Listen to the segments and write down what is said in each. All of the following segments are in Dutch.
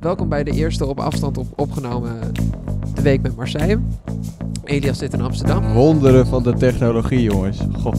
Welkom bij de eerste op afstand op opgenomen De Week met Marseille. Elias zit in Amsterdam. Wonderen van de technologie, jongens. Goh.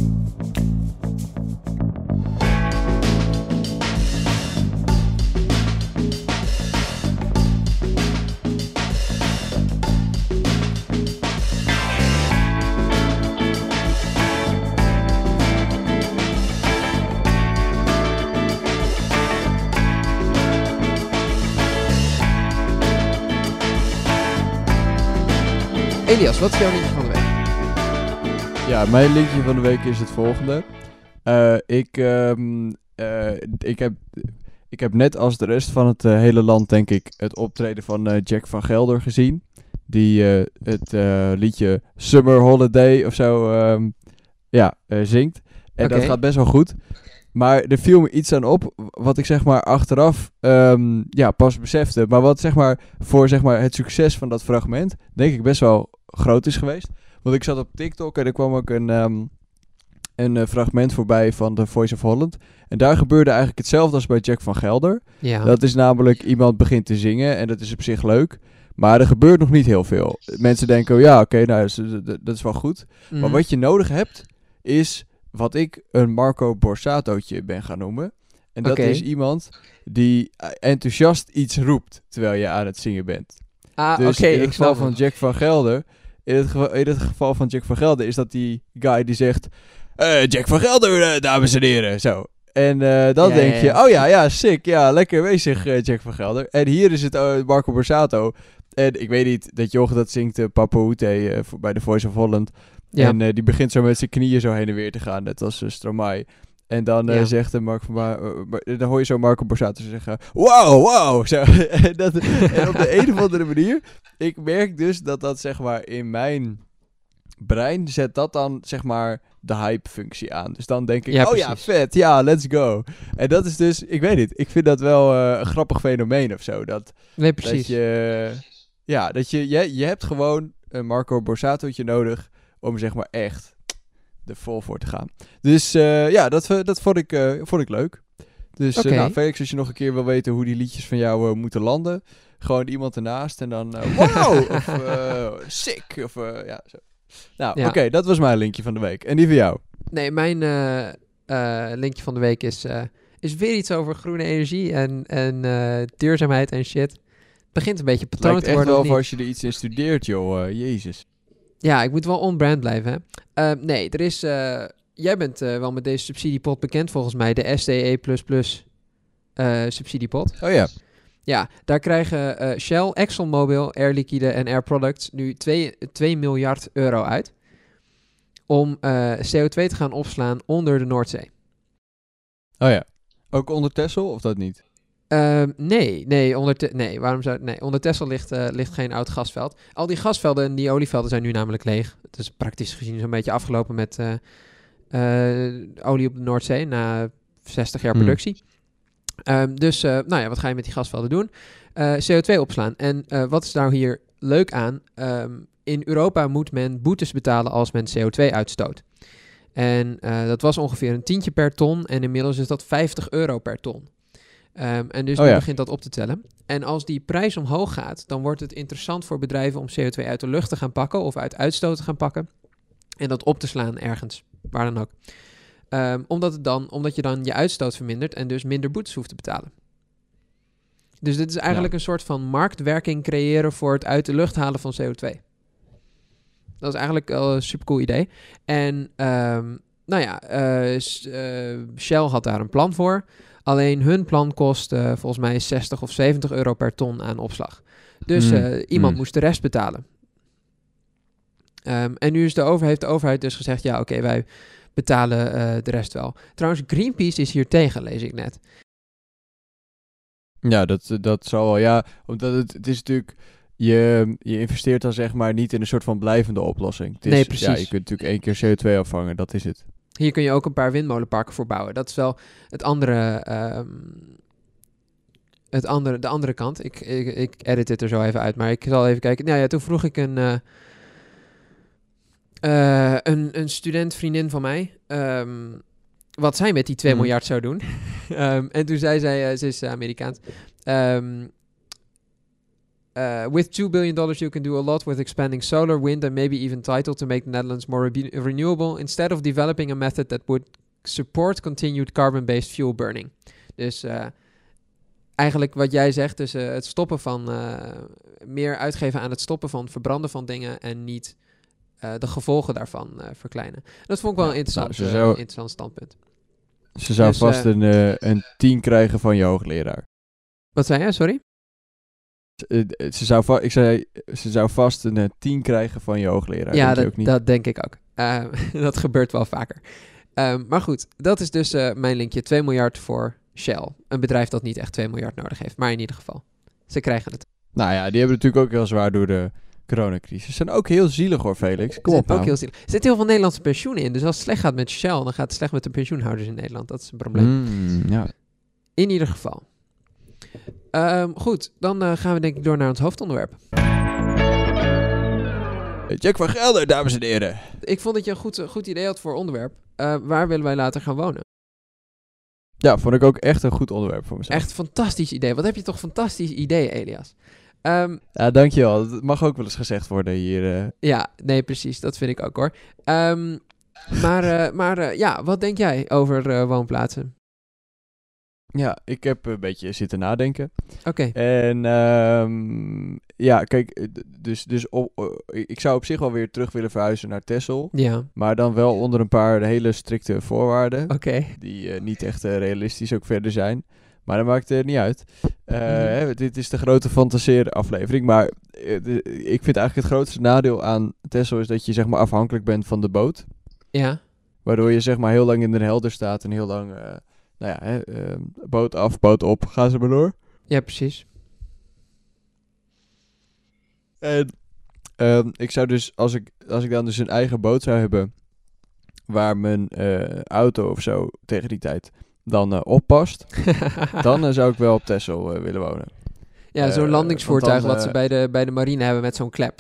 Elias, wat is jouw liedje van de week? Ja, mijn linkje van de week is het volgende. Eh, ik, ehm, eh, ik, heb, ik heb net als de rest van het eh, hele land, denk ik, het optreden van Jack van Gelder gezien. Die het liedje Summer Holiday of zo ehm, ja, zingt. En dat gaat best wel goed. Maar er viel me iets aan op, wat ik zeg maar achteraf ehm, ja, pas besefte. Maar wat zeg maar voor zeg maar, het succes van dat fragment, denk ik best wel groot is geweest. Want ik zat op TikTok en er kwam ook een, ehm, een eh, fragment voorbij van The Voice of Holland. En daar gebeurde eigenlijk hetzelfde als bij Jack van Gelder. Ja. Dat is namelijk iemand begint te zingen en dat is op zich leuk. Maar er gebeurt nog niet heel veel. Mensen denken, oh ja, oké, nou, dat is- wel goed. Maar Mhm. wat je nodig hebt, is wat ik een Marco Borsatootje ben gaan noemen. En dat is iemand die enthousiast iets roept terwijl je aan het zingen bent. Ah, Dus oké, in het ik geval van. Jack van Gelder, in het, geval, in het geval van Jack van Gelder is dat die guy die zegt, eh, Jack van Gelder, eh, dames en heren, zo. En eh, dan Ja, denk ja, je, oh ja, ja, sick, ja, lekker bezig Jack van Gelder. En hier is het Marco Borsato. En ik weet niet, dat joch dat zingt voor- bij The Voice of Holland. En die begint zo met zijn knieën zo heen en weer te gaan, net als Stromae. En dan eh, zegt uh, Mark van eh, maar- dan hoor je zo Marco Borsato zeggen, wow, wow. Zo. en, dat, en op de een of andere manier, ik merk dus dat dat zeg maar in mijn brein zet dat dan zeg maar de hype-functie aan. Dus dan denk ik, Ja, oh ja, vet, ja, let's go. En dat is dus, ik weet niet, ik vind dat wel eh, een grappig fenomeen of zo. Dat, Nee, dat precies. je, ja, dat je, je, je hebt gewoon een Marco Borsatootje nodig om zeg maar echt er vol voor te gaan. Dus eh, ja, dat, eh, dat vond, ik, eh, vond ik leuk. Dus nou, Felix, als je nog een keer wil weten hoe die liedjes van jou moeten landen, gewoon iemand ernaast en dan wow, of sick, of ja, zo. Nou, Ja. oké, dat was mijn linkje van de week. En die van jou? Nee, mijn linkje van de week is, is weer iets over groene energie en, en duurzaamheid en shit. Het begint een beetje patroon lijkt te echt worden. wel of of niet? als je er iets in studeert, joh. jezus. Ja, ik moet wel on-brand blijven. Hè? Eh, nee, er is. eh, jij bent eh, wel met deze subsidiepot bekend volgens mij, de SDE eh subsidiepot. Oh ja. Ja, daar krijgen Shell, ExxonMobil, Air Liquide en Air Products nu 2, 2 miljard euro uit om eh, CO2 te gaan opslaan onder de Noordzee. Oh ja. Ook onder Tessel of dat niet? Ehm, nee, nee, onder, Te- nee, waarom zou, nee, onder Texel ligt, eh, ligt geen oud gasveld. Al die gasvelden en die olievelden zijn nu namelijk leeg. Het is praktisch gezien zo'n beetje afgelopen met eh, eh, olie op de Noordzee na 60 jaar Hmm. productie. Ehm, dus, nou ja, wat ga je met die gasvelden doen? Eh, CO2 opslaan. En wat is nou hier leuk aan? Ehm, in Europa moet men boetes betalen als men CO2 uitstoot. En dat was ongeveer een tientje per ton. En inmiddels is dat 50 euro per ton. Ehm, en dus Oh nu ja. begint dat op te tellen. En als die prijs omhoog gaat, dan wordt het interessant voor bedrijven om CO2 uit de lucht te gaan pakken of uit uitstoot te gaan pakken. En dat op te slaan ergens, waar dan ook. Ehm, omdat, het dan, omdat je dan je uitstoot vermindert en dus minder boetes hoeft te betalen. Dus dit is eigenlijk een soort van marktwerking creëren voor het uit de lucht halen van CO2. Dat is eigenlijk een supercool idee. En ehm, nou ja, eh, eh, Shell had daar een plan voor. Alleen hun plan kost eh, volgens mij 60 of 70 euro per ton aan opslag. Dus Mm, eh, iemand mm. moest de rest betalen. Ehm, en nu is de over, heeft de overheid dus gezegd: ja, oké, wij betalen de rest wel. Trouwens, Greenpeace is hier tegen, lees ik net. Ja, dat, dat zal wel. Ja, omdat het, het is natuurlijk... Je, je investeert dan zeg maar niet in een soort van blijvende oplossing. Het is, Nee, precies. Ja, je kunt natuurlijk één keer CO2 afvangen, dat is het. Hier kun je ook een paar windmolenparken voor bouwen. Dat is wel het andere. ehm, het andere, de andere kant. Ik, ik, ik edit het er zo even uit, maar ik zal even kijken. Nou ja, toen vroeg ik een, eh, eh, een, een studentvriendin van mij. ehm, wat zij met die 2 Mhm. miljard zou doen. Ehm, en toen zei zij, eh, ze is Amerikaans. ehm, uh, with $2 billion, you can do a lot with expanding solar, wind, and maybe even tidal to make the Netherlands more renewable, instead of developing a method that would support continued carbon-based fuel burning. Dus uh, eigenlijk wat jij zegt, dus uh, het stoppen van uh, meer uitgeven aan het stoppen van verbranden van dingen en niet de gevolgen daarvan verkleinen. Dat vond ik wel een interessant, nou, zou, interessant standpunt. Ze zou dus, vast een, een 10 krijgen van je hoogleraar. Wat zei jij, sorry? Ze, ze, zou, ik zei, ze zou vast een 10 krijgen van je hoogleraar. Ja, denk dat, ook niet? dat denk ik ook. dat gebeurt wel vaker. Um, maar goed, dat is dus mijn linkje. 2 miljard voor Shell. Een bedrijf dat niet echt 2 miljard nodig heeft. Maar in ieder geval, ze krijgen het. Nou ja, die hebben natuurlijk ook heel zwaar door de coronacrisis. Ze zijn ook heel zielig hoor, Felix. Kom op ook nou. heel zielig. Er zitten heel veel Nederlandse pensioenen in. Dus als het slecht gaat met Shell, dan gaat het slecht met de pensioenhouders in Nederland. Dat is een probleem. Mm, ja. In ieder geval. Um, goed, dan uh, gaan we denk ik door naar ons hoofdonderwerp. Jack van Gelder, dames en heren. Ik vond dat je een goed, goed idee had voor onderwerp. Uh, waar willen wij later gaan wonen? Ja, vond ik ook echt een goed onderwerp voor mezelf. Echt een fantastisch idee. Wat heb je toch fantastisch idee, Elias? Um, ja, dankjewel. Dat mag ook wel eens gezegd worden hier. Uh... Ja, nee, precies. Dat vind ik ook hoor. Um, maar uh, maar ja, wat denk jij over woonplaatsen? Ja, ik heb een beetje zitten nadenken. Oké. Okay. En um, ja, kijk, dus, dus op, ik zou op zich wel weer terug willen verhuizen naar Texel. Ja. Maar dan wel onder een paar hele strikte voorwaarden. Oké. Okay. Die uh, niet echt uh, realistisch ook verder zijn. Maar dat maakt er niet uit. Uh, mm. hè, dit is de grote fantaseren aflevering. Maar de, ik vind eigenlijk het grootste nadeel aan Texel is dat je zeg maar afhankelijk bent van de boot. Ja. Waardoor je zeg maar heel lang in de helder staat en heel lang nou ja, hè, uh, boot af, boot op, gaan ze maar door. Ja, precies. En uh, ik zou dus, als ik, als ik dan dus een eigen boot zou hebben, waar mijn uh, auto of zo tegen die tijd dan uh, oppast, dan zou ik wel op Texel willen wonen. Ja, zo'n landingsvoertuig dan, wat ze bij de, bij de marine hebben met zo'n klep.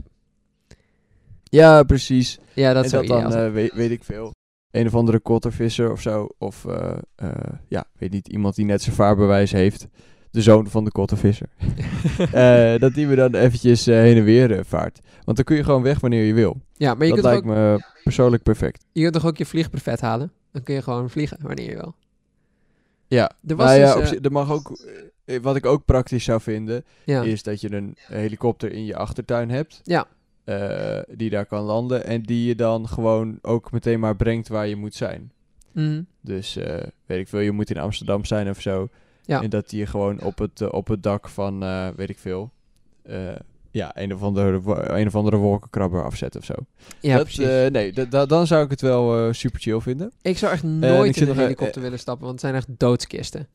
Ja, precies. Ja, dat en zou dat dan, weet, weet ik veel een of andere kottervisser of zo. Of uh, uh, ja, weet niet, iemand die net zijn vaarbewijs heeft. De zoon van de kottervisser. uh, dat die me dan eventjes heen en weer vaart. Want dan kun je gewoon weg wanneer je wil. Ja, maar je dat kunt lijkt ook, me persoonlijk perfect. Je kunt toch ook je vliegbuffet halen? Dan kun je gewoon vliegen wanneer je wil. Ja, er, was nou ja, dus, er mag ook... Wat ik ook praktisch zou vinden, ja. is dat je een helikopter in je achtertuin hebt. Ja. Uh, die daar kan landen en die je dan gewoon ook meteen maar brengt waar je moet zijn. Mm. Dus uh, weet ik veel, je moet in Amsterdam zijn of zo. Ja. En dat die je gewoon op het, uh, op het dak van, weet ik veel, ja, een of, andere, een of andere wolkenkrabber afzet of zo. Ja, dat, precies. nee, dan zou ik het wel super chill vinden. Ik zou echt nooit in een helikopter willen stappen, want het zijn echt doodskisten.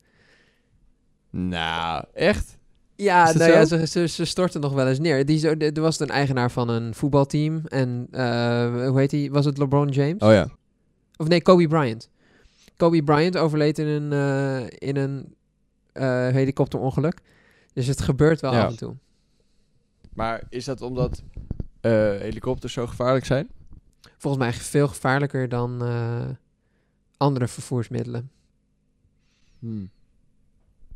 Nou, echt? Ja, nou ja ze, ze, ze, storten nog wel eens neer. Die zo, er was een eigenaar van een voetbalteam. En uh, hoe heet hij? Was het LeBron James? Oh ja. Of nee, Kobe Bryant. Kobe Bryant overleed in een, uh, in een uh, helikopterongeluk. Dus het gebeurt wel ja. af en toe. Maar is dat omdat helikopters zo gevaarlijk zijn? Volgens mij veel gevaarlijker dan andere vervoersmiddelen. Hmm.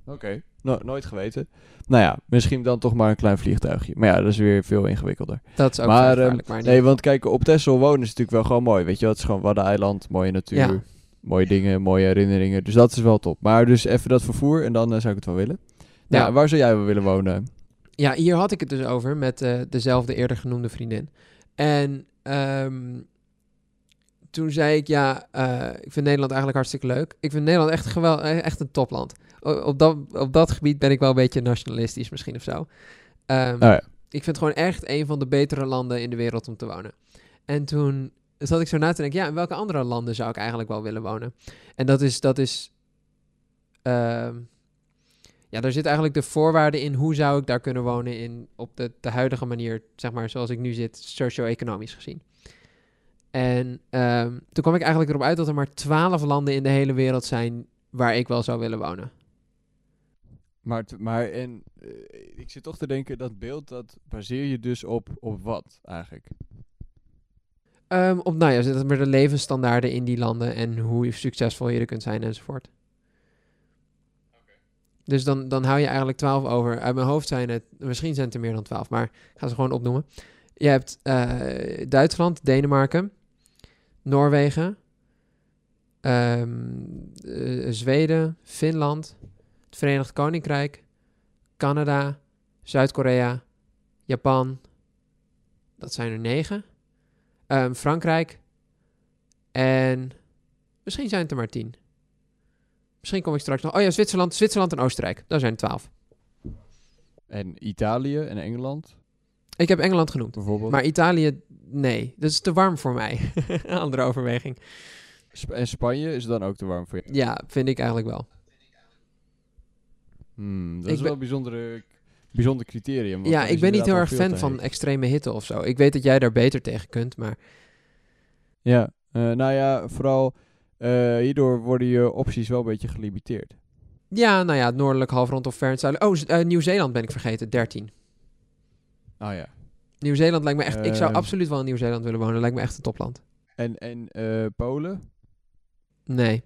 Oké, okay. No nooit geweten. Nou ja, misschien dan toch maar een klein vliegtuigje. Maar ja, dat is weer veel ingewikkelder. Dat is ook maar, um, maar Nee, want kijk, op Texel wonen is natuurlijk wel gewoon mooi. Weet je, het is gewoon Waddeneiland, mooie natuur, ja. mooie dingen, mooie herinneringen. Dus dat is wel top. Maar dus even dat vervoer en dan uh, zou ik het wel willen. Nou, ja. waar zou jij wel willen wonen? Ja, hier had ik het dus over met uh, dezelfde eerder genoemde vriendin. En um, toen zei ik, ja, uh, ik vind Nederland eigenlijk hartstikke leuk. Ik vind Nederland echt, geweld, echt een topland op dat, op dat gebied ben ik wel een beetje nationalistisch misschien of zo. Um, oh ja. Ik vind het gewoon echt een van de betere landen in de wereld om te wonen. En toen zat ik zo na te denken, ja, in welke andere landen zou ik eigenlijk wel willen wonen? En dat is, dat is, uh, ja, daar zit eigenlijk de voorwaarden in, hoe zou ik daar kunnen wonen in, op de, de huidige manier, zeg maar, zoals ik nu zit, socio-economisch gezien. En um, toen kwam ik eigenlijk erop uit dat er maar twaalf landen in de hele wereld zijn waar ik wel zou willen wonen. Maar, maar en, uh, ik zit toch te denken, dat beeld, dat baseer je dus op, op wat eigenlijk? Um, op, nou ja, zitten er de levensstandaarden in die landen en hoe succesvol je er kunt zijn enzovoort. Okay. Dus dan, dan hou je eigenlijk 12 over. Uit mijn hoofd zijn het, misschien zijn het er meer dan 12, maar ik ga ze gewoon opnoemen. Je hebt eh, Duitsland, Denemarken, Noorwegen, ehm, eh, Zweden, Finland, het Verenigd Koninkrijk, Canada, Zuid-Korea, Japan. Dat zijn er negen. Ehm, Frankrijk. En misschien zijn het er maar tien. Misschien kom ik straks nog. Oh ja, Zwitserland, Zwitserland en Oostenrijk. Daar zijn er twaalf. En Italië en Engeland Ik heb Engeland genoemd. bijvoorbeeld. Maar Italië, nee. Dat is te warm voor mij. Andere overweging. Sp- en Spanje is dan ook te warm voor je. Ja, vind ik eigenlijk wel. Hmm, dat Ik is wel een bijzondere, bijzonder criterium. Ja, ik ben niet heel erg fan van extreme hitte of zo. Ik weet dat jij daar beter tegen kunt, maar Ja, eh, nou ja, vooral eh, hierdoor worden je opties wel een beetje gelimiteerd. ja, nou ja, het noordelijk halfrond of ver het zuiden. Oh, eh, Nieuw-Zeeland ben ik vergeten, 13. Ah ja. Nieuw-Zeeland lijkt me echt... ik zou Ehm. absoluut wel in Nieuw-Zeeland willen wonen. Lijkt me echt een topland. En, en eh, Polen, Nee,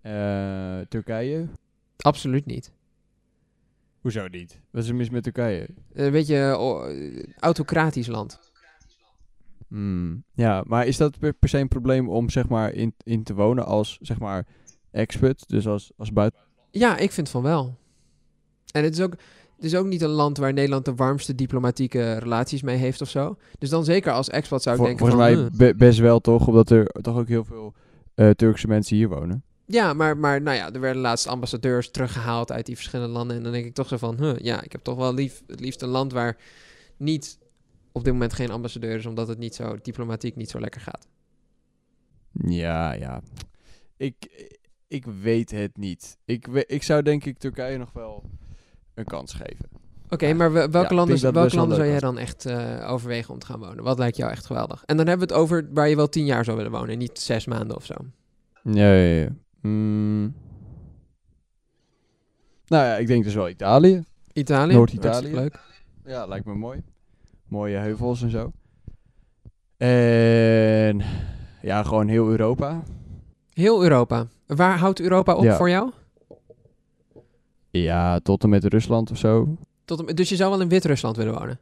eh, Turkije. absoluut niet. Hoezo niet? Wat is er mis met Turkije? Een beetje oh, eh, autocratisch land. Hmm, Ja, maar is dat per, per se een probleem om zeg maar in, in te wonen als zeg maar expert, dus als, als buiten... Ja, ik vind van wel. En het is ook, het is ook niet een land waar Nederland de warmste diplomatieke relaties mee heeft of zo. Dus dan zeker als expat zou ik Vol- denken volgens van... mij best wel toch, omdat er toch ook heel veel eh, Turkse mensen hier wonen. Ja, maar, maar nou ja, er werden laatst ambassadeurs teruggehaald uit die verschillende landen. En dan denk ik toch zo van, huh, ja, ik heb toch wel lief, het liefst een land waar niet op dit moment geen ambassadeur is, omdat het niet zo diplomatiek niet zo lekker gaat. Ja, ja. Ik, ik weet het niet. Ik, ik zou denk ik Turkije nog wel een kans geven. Oké, Ja. maar Ja, welke landen, welke landen zou jij dan echt eh, overwegen om te gaan wonen? Wat lijkt jou echt geweldig? En dan hebben we het over waar je wel tien jaar zou willen wonen, niet zes maanden of zo. Ja, ja. Mm. Nou ja, ik denk dus wel Italië. Italië? Noord-Italië. Leuk. Ja, lijkt me mooi. Mooie heuvels en zo. En ja, gewoon heel Europa. Heel Europa. Waar houdt Europa op voor jou? Ja, tot en met Rusland of zo. Tot, en- dus je zou wel in Wit-Rusland willen wonen?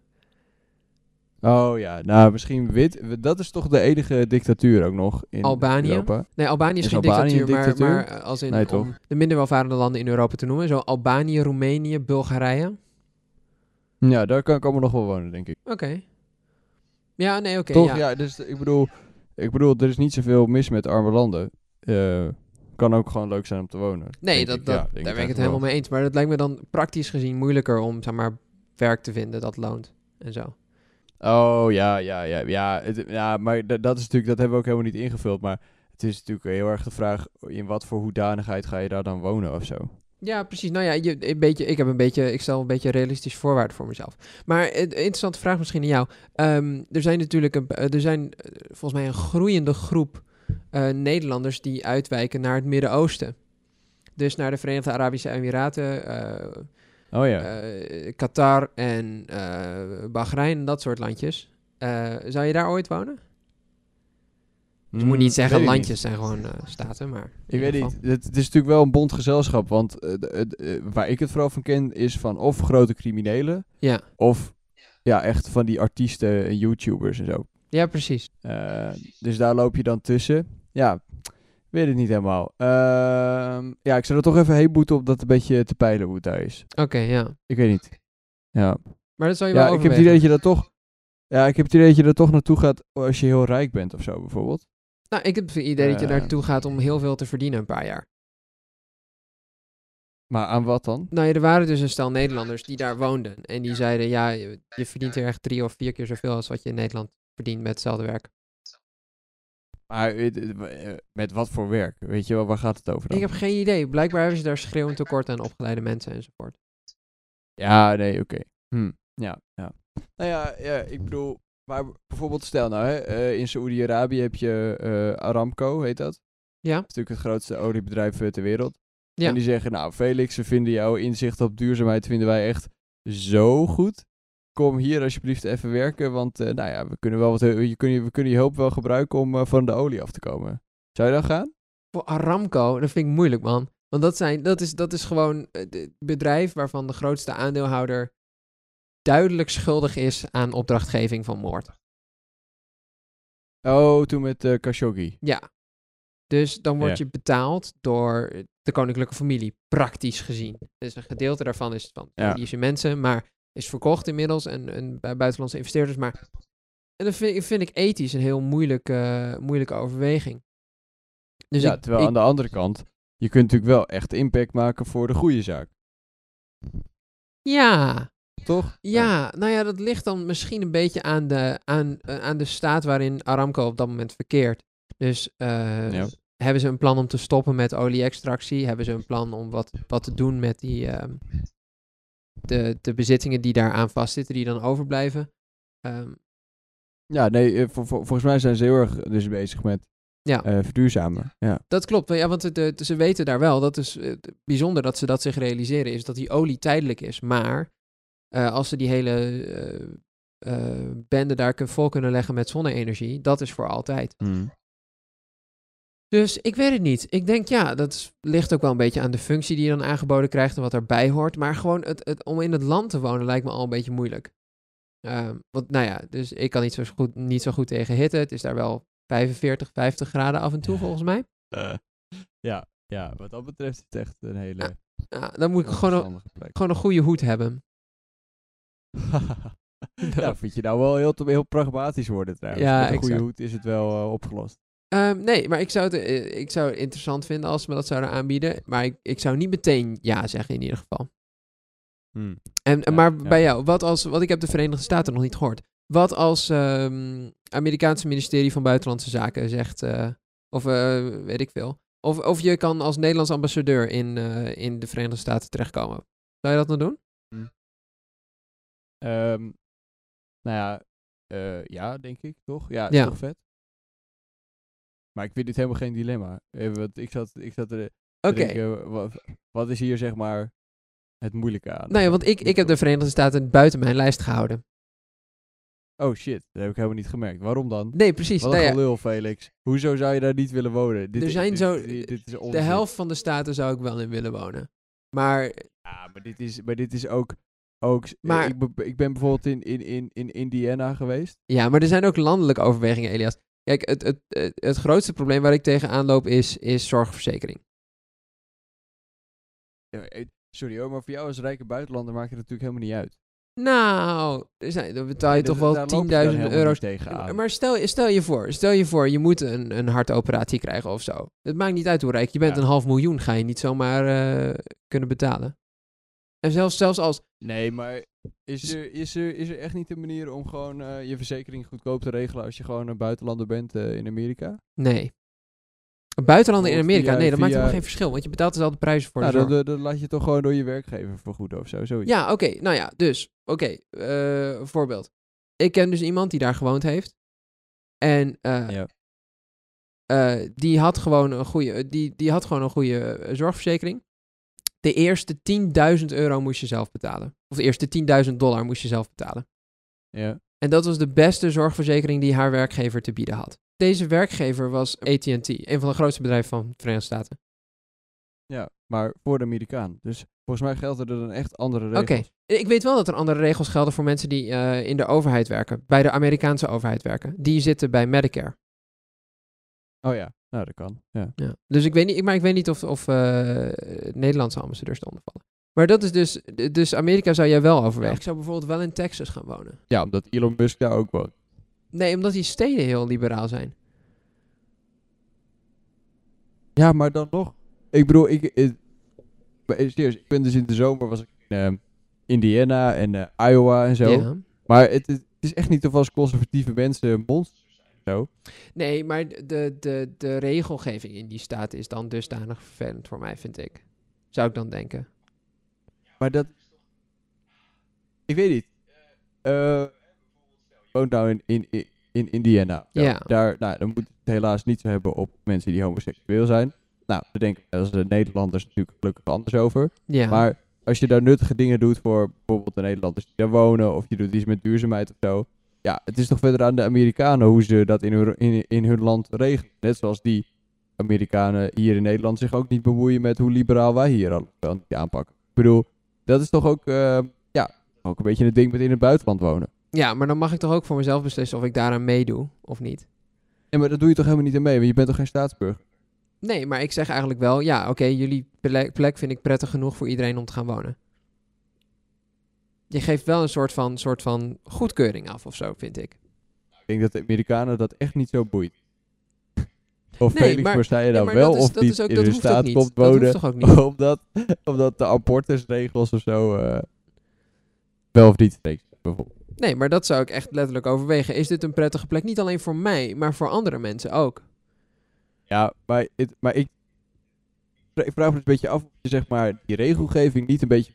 Oh ja, nou misschien wit. Dat is toch de enige dictatuur ook nog in Albanië? Europa. Nee, Albanië is, Is geen Albanië dictatuur, maar, dictatuur? maar eh, als in Nee, toch? om de minder welvarende landen in Europa te noemen. Zo Albanië, Roemenië, Bulgarije. Ja, daar kan ik allemaal nog wel wonen, denk ik. Oké. Ja, nee, oké. Toch? ja. Ja. dus ik bedoel, ik bedoel, er is niet zoveel mis met arme landen. Eh, kan ook gewoon leuk zijn om te wonen. Nee, dat, ik. dat, Ja, daar ben ik het helemaal mee eens. Maar dat lijkt me dan praktisch gezien moeilijker om, zeg maar, werk te vinden dat loont. En zo. Oh ja, ja, ja. Ja, het- ja maar dat is natuurlijk, dat hebben we ook helemaal niet ingevuld. Maar het is natuurlijk heel erg de vraag: in wat voor hoedanigheid ga je daar dan wonen of zo? Ja, precies. Nou ja, je, een beetje, ik heb een beetje, ik stel een beetje realistisch voorwaarden voor mezelf. Maar een interessante vraag misschien aan jou. Ehm, er zijn natuurlijk een, eh, er zijn eh, volgens mij een groeiende groep eh, Nederlanders die uitwijken naar het Midden-Oosten. Dus naar de Verenigde Arabische Emiraten, eh, Oh ja. eh, Qatar en Bahrein dat soort landjes. Zou je daar ooit wonen? Dus je moet niet zeggen Hmm, weet ik landjes zijn gewoon staten, maar... Ik weet niet. Het, het is natuurlijk wel een bond gezelschap. Want waar ik het vooral van ken, is van of grote criminelen. Ja. Of ja, echt van die artiesten en YouTubers en zo. Ja, precies. Eh, dus daar loop je dan tussen. Ja, weet het niet helemaal. Ehm, ja, ik zou er toch even heen boeten om dat een beetje te peilen hoe het daar is. Oké, ja. Ik weet niet. Ja, Maar dat zou je ja wel ik heb het idee dat je daar toch... Ja, ik heb het idee dat je er toch naartoe gaat als je heel rijk bent of zo, bijvoorbeeld. Nou, ik heb het idee dat je Eh. naartoe gaat om heel veel te verdienen een paar jaar. Maar aan wat dan? Nou ja, er waren dus een stel Nederlanders die daar woonden. En die zeiden, ja, je, je verdient er echt drie of vier keer zoveel als wat je in Nederland verdient met hetzelfde werk. Maar eh, met wat voor werk? Weet je wel, waar gaat het over dan? Ik heb geen idee. Blijkbaar hebben ze daar schreeuwend tekort aan opgeleide mensen enzovoort. Ja, nee, oké. Hm, Ja, ja. Nou ja, ja, ik bedoel, maar bijvoorbeeld stel nou, hè, eh, in Saoedi-Arabië heb je eh, Aramco, heet dat? Ja? Dat is natuurlijk het grootste oliebedrijf ter wereld. Ja. En die zeggen, nou Felix, we vinden jouw inzicht op duurzaamheid vinden wij echt zo goed. Kom hier alsjeblieft even werken, want eh, nou ja, we kunnen wel wat, je kun, we kunnen je hulp wel gebruiken om eh, van de olie af te komen. Zou je dan gaan? Voor Aramco, dat vind ik moeilijk, man. Want dat, zijn, dat, is, dat is gewoon het bedrijf waarvan de grootste aandeelhouder duidelijk schuldig is aan opdrachtgeving van moord. Oh, toen met uh, Khashoggi. Ja. Dus dan word Ja. je betaald door de koninklijke familie, praktisch gezien. Dus een gedeelte daarvan is van Ja. Indische mensen, maar is verkocht inmiddels en, en bij buitenlandse investeerders. Maar en dat vind, vind ik ethisch een heel moeilijke, moeilijke overweging. Dus ja, ik, terwijl ik- aan de andere kant, je kunt natuurlijk wel echt impact maken voor de goede zaak. ja, Toch? ja, nou ja, dat ligt dan misschien een beetje aan de, aan, eh, aan de staat waarin Aramco op dat moment verkeert. Dus eh, Ja. hebben ze een plan om te stoppen met olie-extractie? Hebben ze een plan om wat, wat te doen met die, ehm, de, de bezittingen die daaraan vastzitten, die dan overblijven? Ehm, Ja, nee, eh, vol- vol- volgens mij zijn ze heel erg dus bezig met Ja. eh, verduurzamen. Ja. dat klopt, ja, want de, de- ze weten daar wel, dat is eh, bijzonder dat ze dat zich realiseren, is dat die olie tijdelijk is. Maar als ze die hele bende daar vol kunnen leggen met zonne-energie, dat is voor altijd. Dus ik weet het niet. Ik denk ja, dat ligt ook wel een beetje aan de functie die je dan aangeboden krijgt en wat erbij hoort. Maar gewoon het, het, om in het land te wonen lijkt me al een beetje moeilijk. Ehm, want nou ja, dus ik kan niet zo, goed, niet zo goed tegen hitte. Het is daar wel 45, 50 graden af en toe volgens mij. Eh, ja, ja, wat dat betreft is het echt een hele Ja, dan moet ik gewoon een, gewoon een goede hoed hebben. ja, vind je nou wel heel, heel pragmatisch worden trouwens. Ja, Met een goede hoed is het wel eh, opgelost. Ehm, nee, maar ik zou, het, eh, ik zou het interessant vinden als ze me dat zouden aanbieden. Maar ik, ik zou niet meteen ja zeggen in ieder geval. En, en Ja, maar ja. bij jou, wat als, want ik heb de Verenigde Staten nog niet gehoord. Wat als ehm Amerikaanse ministerie van Buitenlandse Zaken zegt, eh, of eh, weet ik veel. Of, of je kan als Nederlands ambassadeur in, in de Verenigde Staten terechtkomen. Zou je dat nou doen? Ehm, nou ja, ja, denk ik, toch? Ja, Ja. toch vet? Maar ik vind dit helemaal geen dilemma. Eh, want ik zat, ik zat er Oké. wat, wat is hier zeg maar het moeilijke aan? Nou ja, want ik, ik heb de Verenigde Staten buiten mijn lijst gehouden. Oh shit, dat heb ik helemaal niet gemerkt. Waarom dan? Nee, precies. Wat Nou een ja, gelul, Felix. Hoezo zou je daar niet willen wonen? Dit, Er zijn dit- zo- dit- dit is de helft van de staten zou ik wel in willen wonen. Maar Ja, maar dit is, maar dit is ook... ook eh, Maar- ik, ik ben bijvoorbeeld in, in, in, in Indiana geweest. Ja, maar er zijn ook landelijke overwegingen, Elias. Kijk, het, het, het, het grootste probleem waar ik tegenaan loop is, is zorgverzekering. Eh, Sorry hoor, maar voor jou als rijke buitenlander maakt het natuurlijk helemaal niet uit. Nou, er zijn, dan betaal je Nee, toch dat- wel daar loop je dan 10.000 helemaal euro's. tegenaan. Maar stel, stel je voor, stel je voor, je moet een, een hartoperatie krijgen of zo. Het maakt niet uit hoe rijk je bent. Ja. Een half miljoen ga je niet zomaar eh, kunnen betalen. En zelfs, zelfs als, Nee, maar is er, is, er, is er echt niet een manier om gewoon eh, je verzekering goedkoop te regelen als je gewoon een buitenlander bent eh, in Amerika? nee. Een buitenlander in Amerika, via- nee, dat maakt helemaal geen verschil. Want je betaalt dezelfde prijzen voor Nou, dan, dan laat je toch gewoon door je werkgever vergoeden of zo. Zoiets. Ja, oké. nou ja, dus. Oké, eh, voorbeeld. Ik ken dus iemand die daar gewoond heeft. En Ja. die, had gewoon een goede, die, die had gewoon een goede zorgverzekering. De eerste 10.000 euro moest je zelf betalen. Of de eerste 10.000 dollar moest je zelf betalen. Ja. En dat was de beste zorgverzekering die haar werkgever te bieden had. Deze werkgever was AT&T, een van de grootste bedrijven van de Verenigde Staten. ja, maar voor de Amerikaan. Dus volgens mij gelden er dan echt andere Oké, regels. ik weet wel dat er andere regels gelden voor mensen die eh, in de overheid werken. Bij de Amerikaanse overheid werken. Die zitten bij Medicare. Oh ja, nou dat kan. Ja. Ja. Dus ik weet niet, maar ik weet niet of, of eh, Nederlandse ambassadeurs eronder vallen. Maar dat is dus, dus Amerika zou jij wel overwegen. Ja. Ik zou bijvoorbeeld wel in Texas gaan wonen. ja, omdat Elon Musk daar ook woont. Nee, omdat die steden heel liberaal zijn. Ja, maar dan nog. Ik bedoel, ik, eh, eh, serieus, ik ben dus in de zomer was ik in eh, Indiana en Iowa en zo. Ja. Maar het, het is echt niet of als conservatieve mensen monsters. Zo. Nee, maar de, de, de regelgeving in die staten is dan dusdanig vervelend voor mij, vind ik. Zou ik dan denken. Maar dat... Ik weet niet. Eh ik woon nou in, in, in, in Indiana. Ja. Daar, nou, dan moet het helaas niet zo hebben op mensen die homoseksueel zijn. Nou, daar denken de Nederlanders natuurlijk gelukkig anders over. Ja. Maar als je daar nuttige dingen doet voor bijvoorbeeld de Nederlanders die daar wonen, of je doet iets met duurzaamheid of zo. Ja, het is toch verder aan de Amerikanen hoe ze dat in hun, in, in hun land regelen. Net zoals die Amerikanen hier in Nederland zich ook niet bemoeien met hoe liberaal wij hier al aanpakken. Ik bedoel, dat is toch ook, eh, ja, ook een beetje het ding met in het buitenland wonen. Ja, maar dan mag ik toch ook voor mezelf beslissen of ik daaraan meedoe of niet. Ja, maar dat doe je toch helemaal niet aan mee, want je bent toch geen staatsburger? Nee, maar ik zeg eigenlijk wel, ja, oké, jullie plek, plek vind ik prettig genoeg voor iedereen om te gaan wonen. Je geeft wel een soort van, soort van goedkeuring af of zo, vind ik. Ik denk dat de Amerikanen dat echt niet zo boeit. Of Nee, Felix Verstaaien Ja, nou maar wel is, of ook, in de staat niet. komt niet? omdat, omdat de abortusregels of zo eh, wel of niet zijn, bijvoorbeeld. Nee, maar dat zou ik echt letterlijk overwegen. Is dit een prettige plek? Niet alleen voor mij, maar voor andere mensen ook. Ja, maar, het, maar ik, ik vraag me dus een beetje af of je zeg maar die regelgeving niet een beetje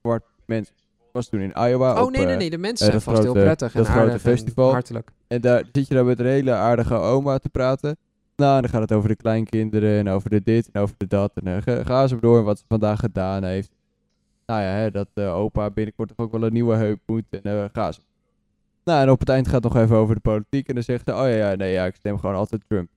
zwart mensen. Was toen in Iowa Oh op, nee, nee, eh, nee. De mensen eh, zijn vast heel prettig en dat grote aardig en festival. hartelijk. En daar zit je dan met een hele aardige oma te praten. Nou, dan gaat het over de kleinkinderen en over de dit en over de dat. En dan ga, gaan ze maar door wat ze vandaag gedaan heeft. Nou ja, hè, dat eh, opa binnenkort toch ook wel een nieuwe heup moet. En dan gaan ze. Nou, en op het eind gaat het nog even over de politiek. En dan zegt ze, oh ja, ja, nee, ja, ik stem gewoon altijd Trump.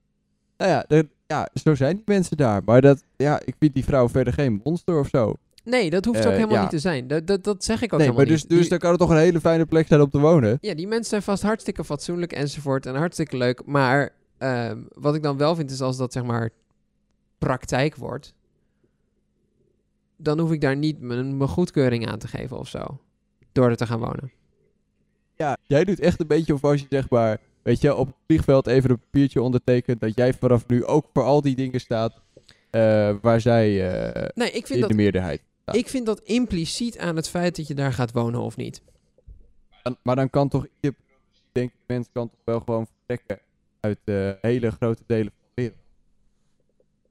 Nou ja, ja, zo zijn die mensen daar. Maar dat, ja, ik vind die vrouw verder geen monster of zo. Nee, dat hoeft ook Eh, helemaal ja. niet te zijn. Dat, dat, dat zeg ik ook nee, helemaal maar dus, niet. dus dan kan het toch een hele fijne plek zijn om te wonen. Ja, die mensen zijn vast hartstikke fatsoenlijk enzovoort en hartstikke leuk. Maar ehm, wat ik dan wel vind is als dat zeg maar praktijk wordt, dan hoef ik daar niet mijn, mijn goedkeuring aan te geven of zo. Door er te gaan wonen. Ja, jij doet echt een beetje of als je zeg maar, weet je, op het vliegveld even een papiertje ondertekent dat jij vanaf nu ook voor al die dingen staat eh, waar zij eh, Nee, ik vind, in de dat, meerderheid. Ik vind dat impliciet aan het feit dat je daar gaat wonen of niet. Dan- maar dan kan toch ieder denk ik, mens kan toch wel gewoon vertrekken uit eh, hele grote delen van de wereld.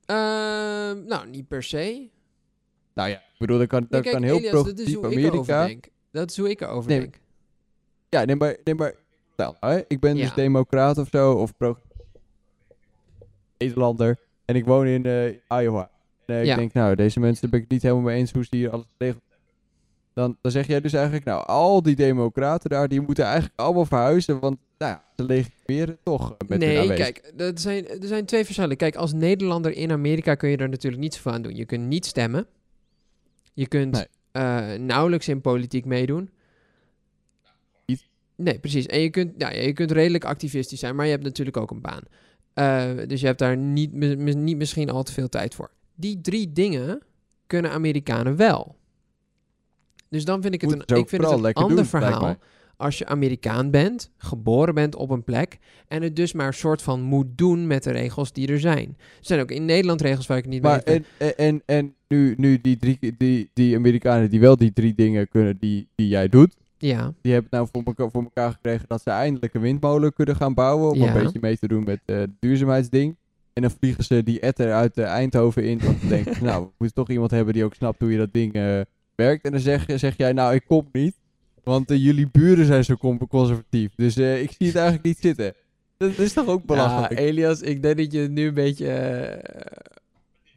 Ehm, nou, niet per se. Nou ja, ik bedoel, dan kan, dan Nee, kan heel Elias, dat is progressief hoe ik erover Amerika. denk. Dat is hoe ik erover Nee, denk. Ja, nee, maar, nee, maar nou, hè, ik ben dus democraat of zo, of pro Nederlander, en ik woon in eh, Iowa. Ja. ik denk, nou, deze mensen ben ik het niet helemaal mee eens hoe ze hier alles hebben. Dan, dan zeg jij dus eigenlijk, nou, al die democraten daar, die moeten eigenlijk allemaal verhuizen, want, nou ja, ze legitimeren toch eh, met hun nee, kijk, er zijn, er zijn twee verschillen. Kijk, als Nederlander in Amerika kun je er natuurlijk niets van aan doen. Je kunt niet stemmen. Je kunt Nee. eh, nauwelijks in politiek meedoen. Nee, precies. En je kunt, ja, je kunt redelijk activistisch zijn, maar je hebt natuurlijk ook een baan. Eh, dus je hebt daar niet, niet misschien al te veel tijd voor. Die drie dingen kunnen Amerikanen wel. Dus dan vind ik het een, ik vind het een ander doen, verhaal als je Amerikaan bent, geboren bent op een plek en het dus maar een soort van moet doen met de regels die er zijn. Er zijn ook in Nederland regels waar ik niet mee Maar ben. en, en, en, nu, nu die, drie, die, die Amerikanen die wel die drie dingen kunnen die, die jij doet, Ja, Die hebben het nou voor elkaar, voor elkaar gekregen dat ze eindelijk een windmolen kunnen gaan bouwen. Om Ja. een beetje mee te doen met eh, het duurzaamheidsding. En dan vliegen ze die etter uit eh, Eindhoven in. Want dan denken ze, nou, we moeten toch iemand hebben die ook snapt hoe je dat ding eh, werkt. En dan zeg, zeg jij, nou, ik kom niet. Want eh, jullie buren zijn zo conservatief. Dus ik zie het eigenlijk niet zitten. Dat is toch ook belachelijk? Ja, Elias, ik denk dat je nu een beetje...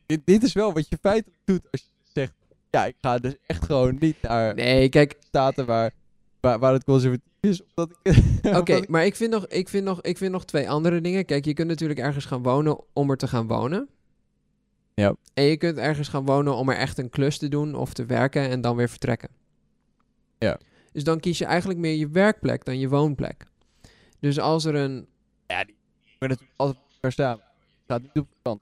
dit, dit is wel wat je feitelijk doet als je zegt... Ja, ik ga dus echt gewoon niet naar Nee, kijk, staten waar, waar, waar het conservatief is. Oké, maar ik vind, nog, ik, vind nog, ik vind nog twee andere dingen. Kijk, je kunt natuurlijk ergens gaan wonen om er te gaan wonen. Ja. En je kunt ergens gaan wonen om er echt een klus te doen of te werken en dan weer vertrekken. Ja. Dus dan kies je eigenlijk meer je werkplek dan je woonplek. Dus als er een Ja, die elkaar staan. Het gaat niet op de kant.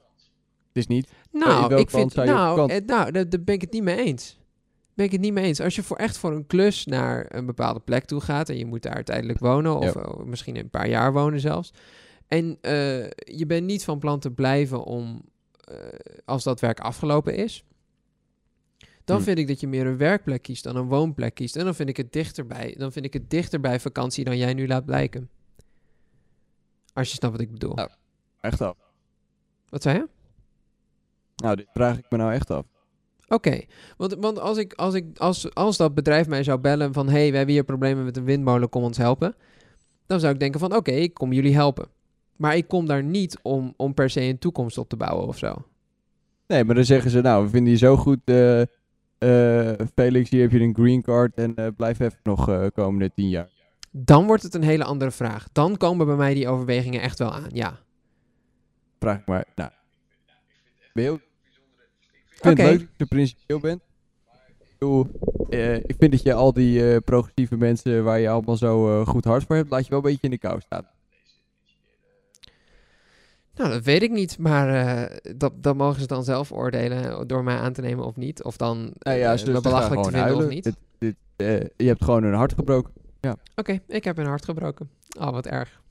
Het is niet. Nou, ik vind, nou, eh, nou daar, daar ben ik het niet mee eens. Ben ik het niet mee eens. Als je voor echt voor een klus naar een bepaalde plek toe gaat en je moet daar tijdelijk wonen, of Ja. eh, misschien een paar jaar wonen zelfs, en eh, je bent niet van plan te blijven om, eh, als dat werk afgelopen is, dan Hm. vind ik dat je meer een werkplek kiest dan een woonplek kiest. En dan vind ik het dichterbij, dan vind ik het dichter bij vakantie dan jij nu laat blijken. Als je snapt wat ik bedoel. Nou. Echt af. Wat zei je? Nou, dit vraag ik me nou echt af. Oké, want, want als, ik, als, ik, als, als dat bedrijf mij zou bellen van... hé, hey, we hebben hier problemen met een windmolen, kom ons helpen. Dan zou ik denken van, oké, ik kom jullie helpen. Maar ik kom daar niet om, om per se een toekomst op te bouwen of zo. Nee, maar dan zeggen ze, nou, we vinden je zo goed, eh, eh, Felix, hier heb je een green card en eh, blijf even nog komende tien jaar. Dan wordt het een hele andere vraag. Dan komen bij mij die overwegingen echt wel aan, ja. Vraag maar, nou, ben. Ik vind het leuk dat je principieel bent. Ik eh, ik vind dat je al die eh, progressieve mensen waar je allemaal zo eh, goed hart voor hebt, laat je wel een beetje in de kou staan. Nou, dat weet ik niet, maar dat, dat mogen ze dan zelf oordelen door mij aan te nemen of niet. Of dan Nou ja, ze me belachelijk te vinden of niet. Dit, dit, je hebt gewoon hun hart gebroken. Oké, ik heb een hart gebroken. Oh, wat erg.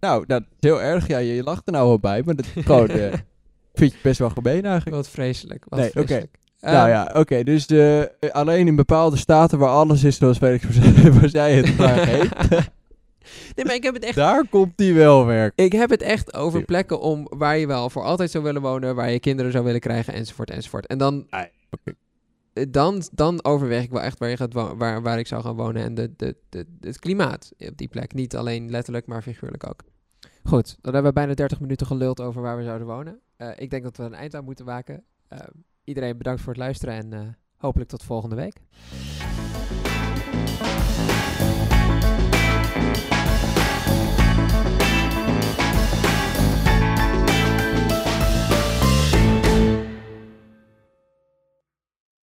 Nou, dat is heel erg. Ja, je, je lacht er nou wel bij, maar dat is gewoon... vind je best wel gemeen eigenlijk. Wat vreselijk. Wat Nee, oké. vreselijk. nou Ehm, ja, oké. dus de, eh, alleen in bepaalde staten waar alles is zoals Felix waar zij het graag heeft, Nee, maar ik heb het echt daar komt die wel werk. Ik heb het echt over plekken om waar je wel voor altijd zou willen wonen, waar je kinderen zou willen krijgen, enzovoort, enzovoort. En dan, eh, dan, dan overweeg ik wel echt waar, je gaat waar, waar ik zou gaan wonen en de, de, de, het klimaat op die plek. Niet alleen letterlijk, maar figuurlijk ook. Goed, dan hebben we bijna 30 minuten geluld over waar we zouden wonen. Eh, ik denk dat we een eind aan moeten maken. Eh, iedereen bedankt voor het luisteren en eh, hopelijk tot volgende week.